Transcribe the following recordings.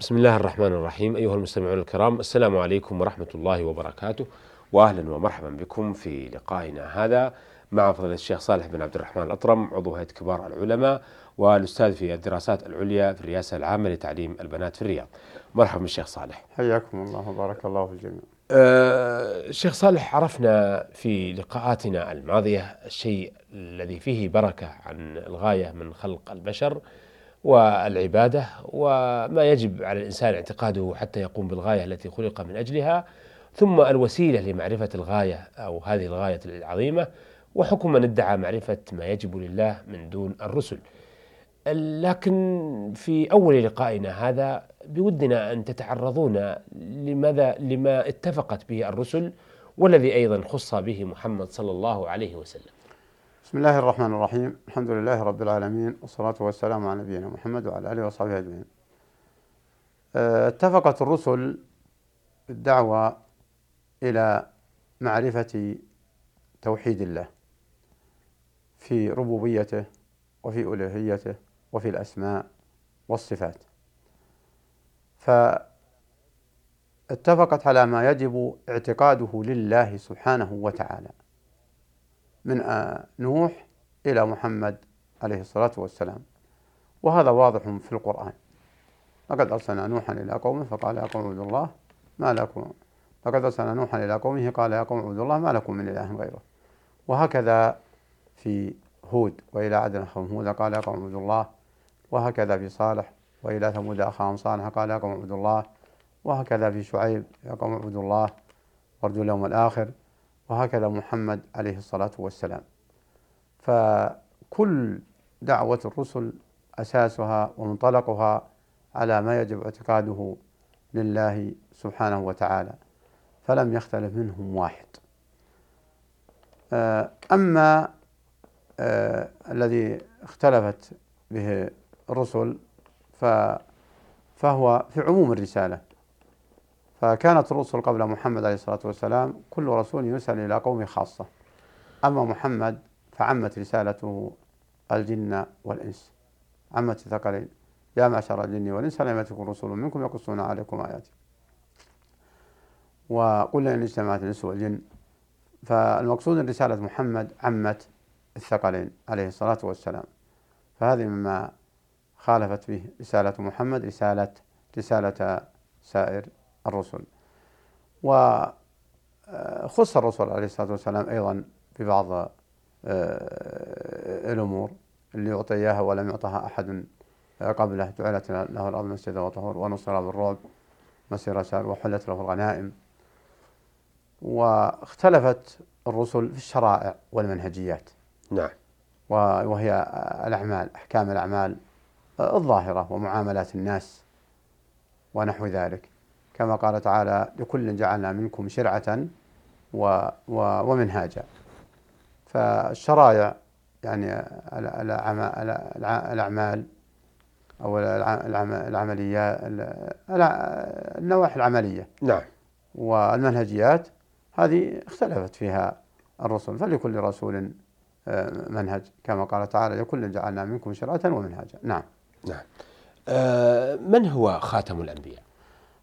بسم الله الرحمن الرحيم. أيها المستمعون الكرام السلام عليكم ورحمة الله وبركاته. وأهلا ومرحبا بكم في لقائنا هذا مع فضيلة الشيخ صالح بن عبد الرحمن الأطرم عضو هيئة كبار العلماء والأستاذ في الدراسات العليا في الرئاسة العامة لتعليم البنات في الرياض. مرحبا بالشيخ صالح. حياكم الله وبارك الله في الجميع. أه الشيخ صالح عرفنا في لقاءاتنا الماضية الشيء الذي فيه بركة عن الغاية من خلق البشر. والعبادة وما يجب على الإنسان اعتقاده حتى يقوم بالغاية التي خلق من أجلها ثم الوسيلة لمعرفة الغاية أو هذه الغاية العظيمة وحكم من ادعى معرفة ما يجب لله من دون الرسل. لكن في أول لقائنا هذا بودنا أن تتعرضون لماذا لما اتفقت به الرسل والذي أيضا خص به محمد صلى الله عليه وسلم. بسم الله الرحمن الرحيم. الحمد لله رب العالمين والصلاة والسلام على نبينا محمد وعلى آله وصحبه أجمعين. آه، اتفقت الرسل بالدعوة إلى معرفة توحيد الله في ربوبيته وفي ألوهيته وفي الأسماء والصفات. فاتفقت على ما يجب اعتقاده لله سبحانه وتعالى. من نوح إلى محمد عليه الصلاة والسلام. وهذا واضح في القرآن. لقد أرسلنا نوحا إلى قومه فقال يا قوم اعبدوا الله ما لكم. لقد أرسلنا نوحا إلى قومه قال يا قوم اعبدوا الله ما لكم من إله غيره. وهكذا في هود وإلى عاد أخاهم هود قال يا قوم اعبدوا الله. وهكذا في صالح وإلى ثمود أخاهم صالح قال يا قوم اعبدوا الله. وهكذا في شعيب يا قوم اعبدوا الله. وارجوا اليوم الآخر وهكذا محمد عليه الصلاة والسلام. فكل دعوة الرسل أساسها ومنطلقها على ما يجب اعتقاده لله سبحانه وتعالى فلم يختلف منهم واحد. آه، أما آه، الذي اختلفت به الرسل فهو في عموم الرسالة. فكانت الرسل قبل محمد عليه الصلاة والسلام كل رسول يرسل إلى قومه خاصة. أما محمد فعمت رسالته الجن والإنس. عمت الثقلين يا معشر الجن والإنس لم يأتكم رسل منكم يقصون عليكم آياتي؟ وقل إن اجتمعت الإنس والجن. فالمقصود أن رسالة محمد عمت الثقلين عليه الصلاة والسلام. فهذه مما خالفت به رسالة محمد رسالة رسالة سائر الرسل. وخص الرسول عليه الصلاة والسلام أيضا ببعض آه، الأمور. اللي أعطي إياها ولم يعطها أحد قبله. جعلت له الأرض مسجدا وطهور ونصر بالرعب مسير شهر وحلت له الغنائم. واختلفت الرسل في الشرائع والمنهجيات. نعم. وهي الأعمال أحكام الأعمال الظاهرة ومعاملات الناس ونحو ذلك. كما قال تعالى لكل جعلنا منكم شرعة و و ومنهاجا. فالشرائع يعني الأعمال أو العمليات النواحي العملية نعم. والمنهجيات هذه اختلفت فيها الرسل. فلكل رسول آه، منهج كما قال تعالى لكل جعلنا منكم شرعة ومنهاجا. نعم. نعم. آه من هو خاتم الأنبياء؟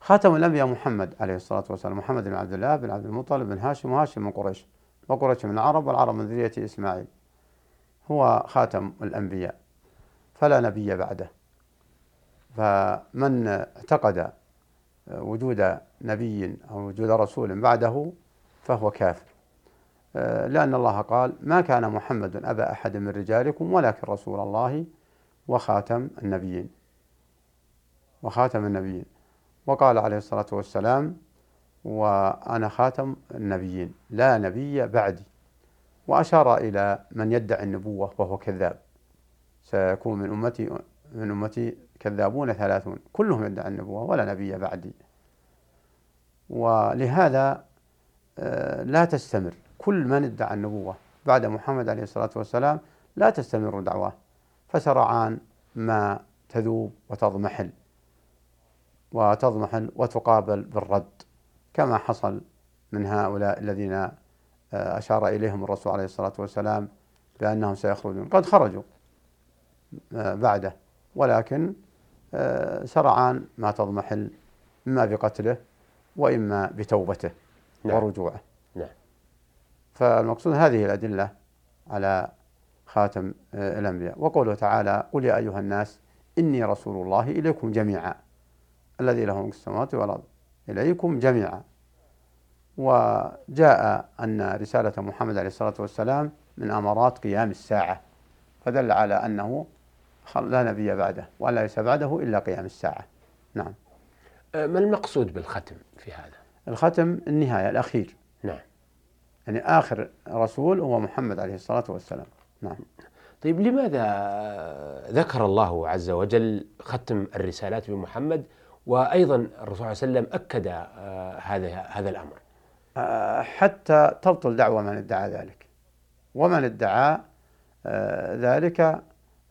خاتم الأنبياء محمد عليه الصلاة والسلام محمد بن عبد الله بن عبد المطلب بن هاشم وهاشم من قريش وقريش من العرب والعرب من ذرية إسماعيل. هو خاتم الأنبياء فلا نبي بعده. فمن اعتقد وجود نبي أو وجود رسول بعده فهو كافر. لأن الله قال ما كان محمد أبا أحد من رجالكم ولكن رسول الله وخاتم النبيين. وخاتم النبيين. وقال عليه الصلاة والسلام وأنا خاتم النبيين لا نبي بعدي. وأشار إلى من يدعي النبوة وهو كذاب. سيكون من أمتي من أمتي كذابون ثلاثون. كلهم يدعي النبوة ولا نبي بعدي. ولهذا آه، لا تستمر. كل من ادعى النبوة بعد محمد عليه الصلاة والسلام لا تستمر دعواه. فسرعان ما تذوب وتضمحل. وتضمحل وتقابل بالرد كما حصل من هؤلاء الذين آه، أشار إليهم الرسول عليه الصلاة والسلام بأنهم سيخرجون قد خرجوا آه، بعده ولكن آه، سرعان ما تضمحل إما بقتله وإما بتوبته نعم. ورجوعه نعم. فالمقصود هذه الأدلة على خاتم الأنبياء وقوله تعالى قل يا أيها الناس إني رسول الله إليكم جميعا الذي له ملك السماوات والأرض. إليكم جميعا. وجاء أن رسالة محمد عليه الصلاة والسلام من أمارات قيام الساعة فدل على أنه لا نبي بعده ولا ليس بعده إلا قيام الساعة. نعم. أه، ما المقصود بالختم في هذا؟ الختم النهاية الأخير. نعم. يعني آخر رسول هو محمد عليه الصلاة والسلام. نعم. طيب لماذا ذكر الله عز وجل ختم الرسالات بمحمد وأيضا الرسول صلى الله عليه وسلم أكد أه، هذا هذا الأمر. أه، حتى تبطل دعوة من ادعى ذلك. ومن ادعى ذلك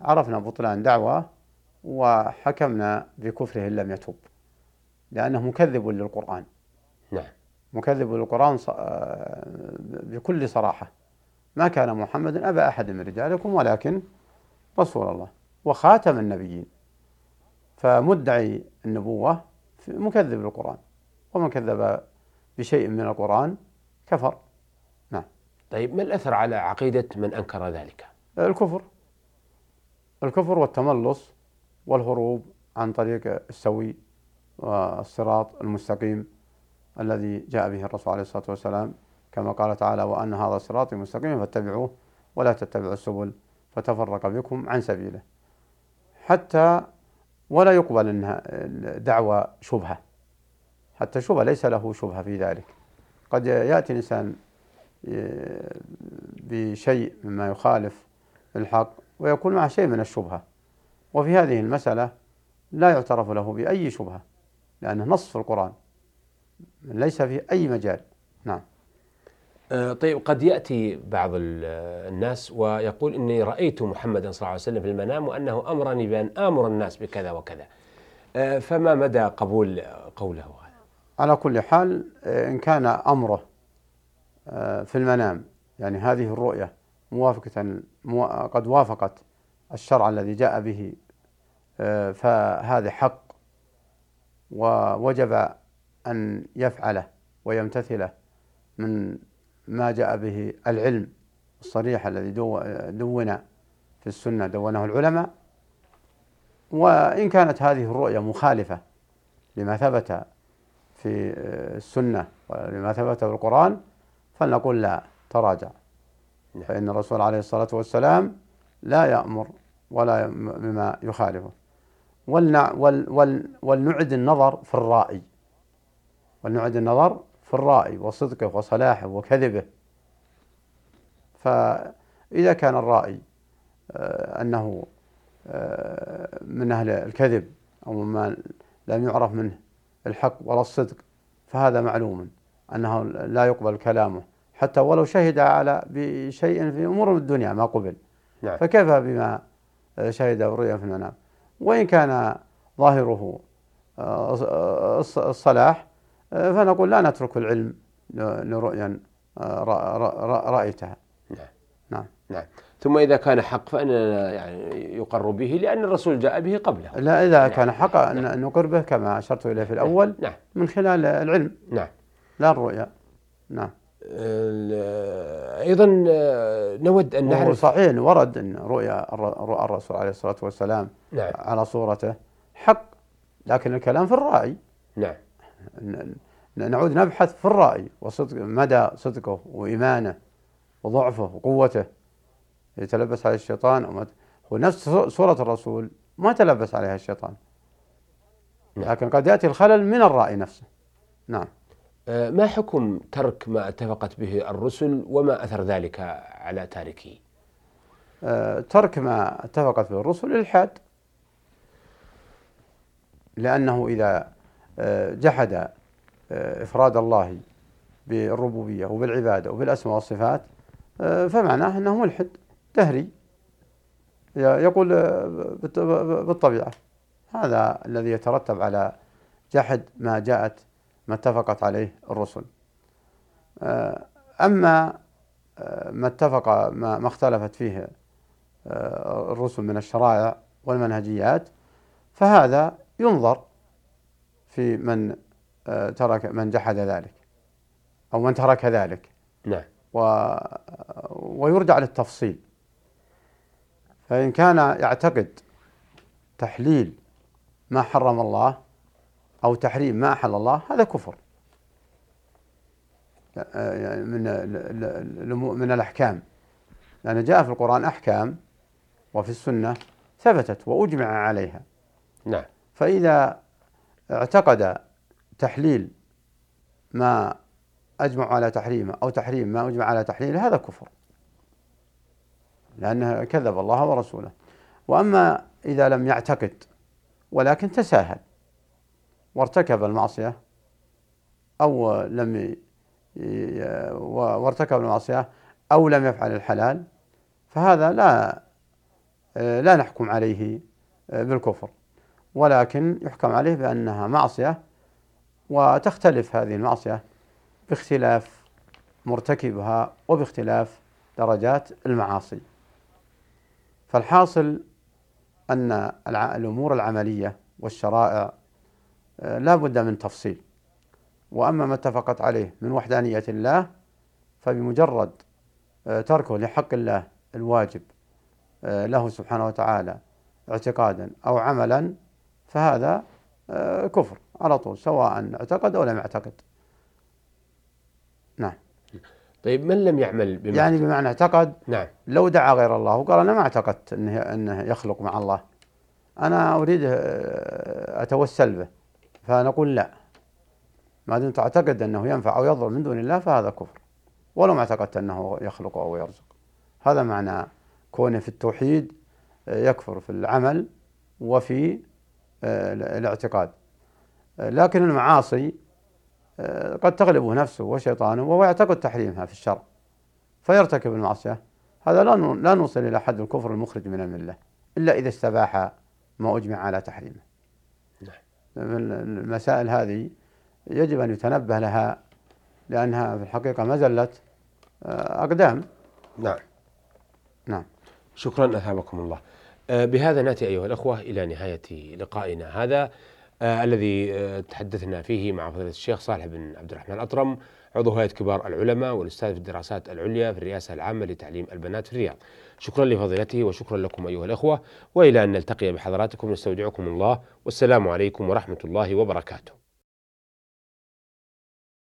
عرفنا بطلان دعوة وحكمنا بكفره إن لم يتوب لأنه مكذب للقرآن. نعم. مكذب للقرآن آه، بكل صراحة. ما كان محمد أبا أحد من رجالكم ولكن رسول الله وخاتم النبيين. فمدعي النبوة مكذب للقرآن ومن كذب بشيء من القرآن كفر. نعم. طيب ما الأثر على عقيدة من أنكر ذلك؟ الكفر. الكفر والتملص والهروب عن طريق السوي والصراط المستقيم الذي جاء به الرسول عليه الصلاة والسلام كما قال تعالى وأن هذا صراطي مستقيم فاتبعوه ولا تتبعوا السبل فتفرق بكم عن سبيله. حتى ولا يقبل انها دعوة شبهة. حتى شبهة ليس له شبهة في ذلك. قد يأتي الإنسان بشيء مما يخالف الحق ويكون معه شيء من الشبهة. وفي هذه المسألة لا يعترف له بأي شبهة لأنه نص في القرآن ليس في أي مجال. نعم. آه، طيب قد يأتي بعض الناس ويقول إني رأيت محمدا صلى الله عليه وسلم في المنام وأنه أمرني بأن آمر الناس بكذا وكذا. آه، فما مدى قبول قوله هذا؟ على كل حال آه، إن كان أمره في المنام يعني هذه الرؤية موافقة قد وافقت الشرع الذي جاء به آه، فهذا حق ووجب أن يفعله ويمتثله من ما جاء به العلم الصريح الذي دون في السنة دونه العلماء. وإن كانت هذه الرؤية مخالفة لما ثبت في آه، السنة ولما ثبت في القرآن فلنقول لا تراجع. نعم. فإن الرسول عليه الصلاة والسلام لا يأمر ولا بما يخالفه. ولنع ول ول ولنعد النظر في الرائي ولنعد النظر في الرائي وصدقه وصلاحه وكذبه. فإذا كان الرائي آه، أنه آه، من أهل الكذب أو مما لم يعرف منه الحق ولا الصدق فهذا معلوم أنه لا يقبل كلامه. حتى ولو شهد على بشيء في أمور الدنيا ما قبل. نعم. فكيف بما شهد الرؤيا في المنام؟ وإن كان ظاهره آه، الصلاح آه، فنقول لا نترك العلم لرؤيا آه، رأيتها. نعم. نعم. نعم. ثم إذا كان حق فإننا يعني يقر به لأن الرسول جاء به قبله. لا إذا نعم. كان حق أن نعم. نقر به كما أشرت إليه في الأول نعم. من خلال العلم. نعم. لا الرؤيا. نعم. أيضا آه، نود أن نعرف صحيح ورد أن رؤيا الرسول عليه الصلاة والسلام نعم. على صورته حق لكن الكلام في الرأي. نعم. نعود نبحث في الرأي وصدق مدى صدقه وإيمانه وضعفه وقوته. يتلبس عليه الشيطان وما هو نفس صورة الرسول ما تلبس عليها الشيطان. نعم. لكن قد يأتي الخلل من الرأي نفسه. نعم. آه، ما حكم ترك ما اتفقت به الرسل وما أثر ذلك على تاركه آه، ترك ما اتفقت به الرسل الإلحاد لأنه إذا جحد إفراد الله بالربوبية وبالعبادة وبالأسماء والصفات فمعناه أنه ملحد دهري. يقول بالطبيعة. هذا الذي يترتب على جحد ما جاءت ما اتفقت عليه الرسل. آه، أما آه، ما اتفق ما, اختلفت فيه آه، الرسل من الشرائع والمنهجيات فهذا ينظر في من آه، ترك من جحد ذلك أو من ترك ذلك. نعم. و ويرجع للتفصيل. فإن كان يعتقد تحليل ما حرم الله أو تحريم ما أحل الله هذا كفر. يعني من من الأحكام. لأن جاء في القرآن أحكام وفي السنة ثبتت وأجمع عليها. نعم. فإذا اعتقد تحليل ما أجمع على تحريمه أو تحريم ما أجمع على تحليله هذا كفر. لأنه كذب الله ورسوله. وأما إذا لم يعتقد ولكن تساهل وارتكب المعصية أو لم وارتكب المعصية أو لم يفعل الحلال فهذا لا لا نحكم عليه بالكفر. ولكن يحكم عليه بأنها معصية وتختلف هذه المعصية باختلاف مرتكبها وباختلاف درجات المعاصي. فالحاصل أن الأمور العملية والشرائع آه، لا بد من تفصيل. وأما ما اتفقت عليه من وحدانية الله فبمجرد آه، تركه لحق الله الواجب آه، له سبحانه وتعالى اعتقادا أو عملا فهذا كفر على طول سواء اعتقد أو لم يعتقد. نعم. طيب من لم يعمل بما يعني بمعنى اعتقد نعم. لو دعا غير الله وقال أنا ما اعتقدت أنه, أنه يخلق مع الله أنا أريد أتوسل به فنقول لا. ما دمت تعتقد أنه ينفع أو يضر من دون الله فهذا كفر. ولو ما اعتقدت أنه يخلق أو يرزق. هذا معنى كونه في التوحيد يكفر في العمل وفي الاعتقاد. لكن المعاصي قد تغلبه نفسه وشيطانه وهو يعتقد تحريمها في الشرع فيرتكب المعصية. هذا لا لا نوصل إلى حد الكفر المخرج من الملة إلا إذا استباح ما أجمع على تحريمه. نعم. المسائل هذه يجب أن يتنبه لها لأنها في الحقيقة مزلة آه، أقدام. نعم. نعم. شكرا أثابكم الله. آه، بهذا نأتي أيها الأخوة إلى نهاية لقائنا. هذا آه الذي آه تحدثنا فيه مع فضيلة الشيخ صالح بن عبد الرحمن الأطرم عضو هيئة كبار العلماء والأستاذ في الدراسات العليا في الرئاسة العامة لتعليم البنات في الرياض. شكرا لفضيلته وشكرا لكم أيها الأخوة وإلى أن نلتقي بحضراتكم. نستودعكم الله والسلام عليكم ورحمة الله وبركاته.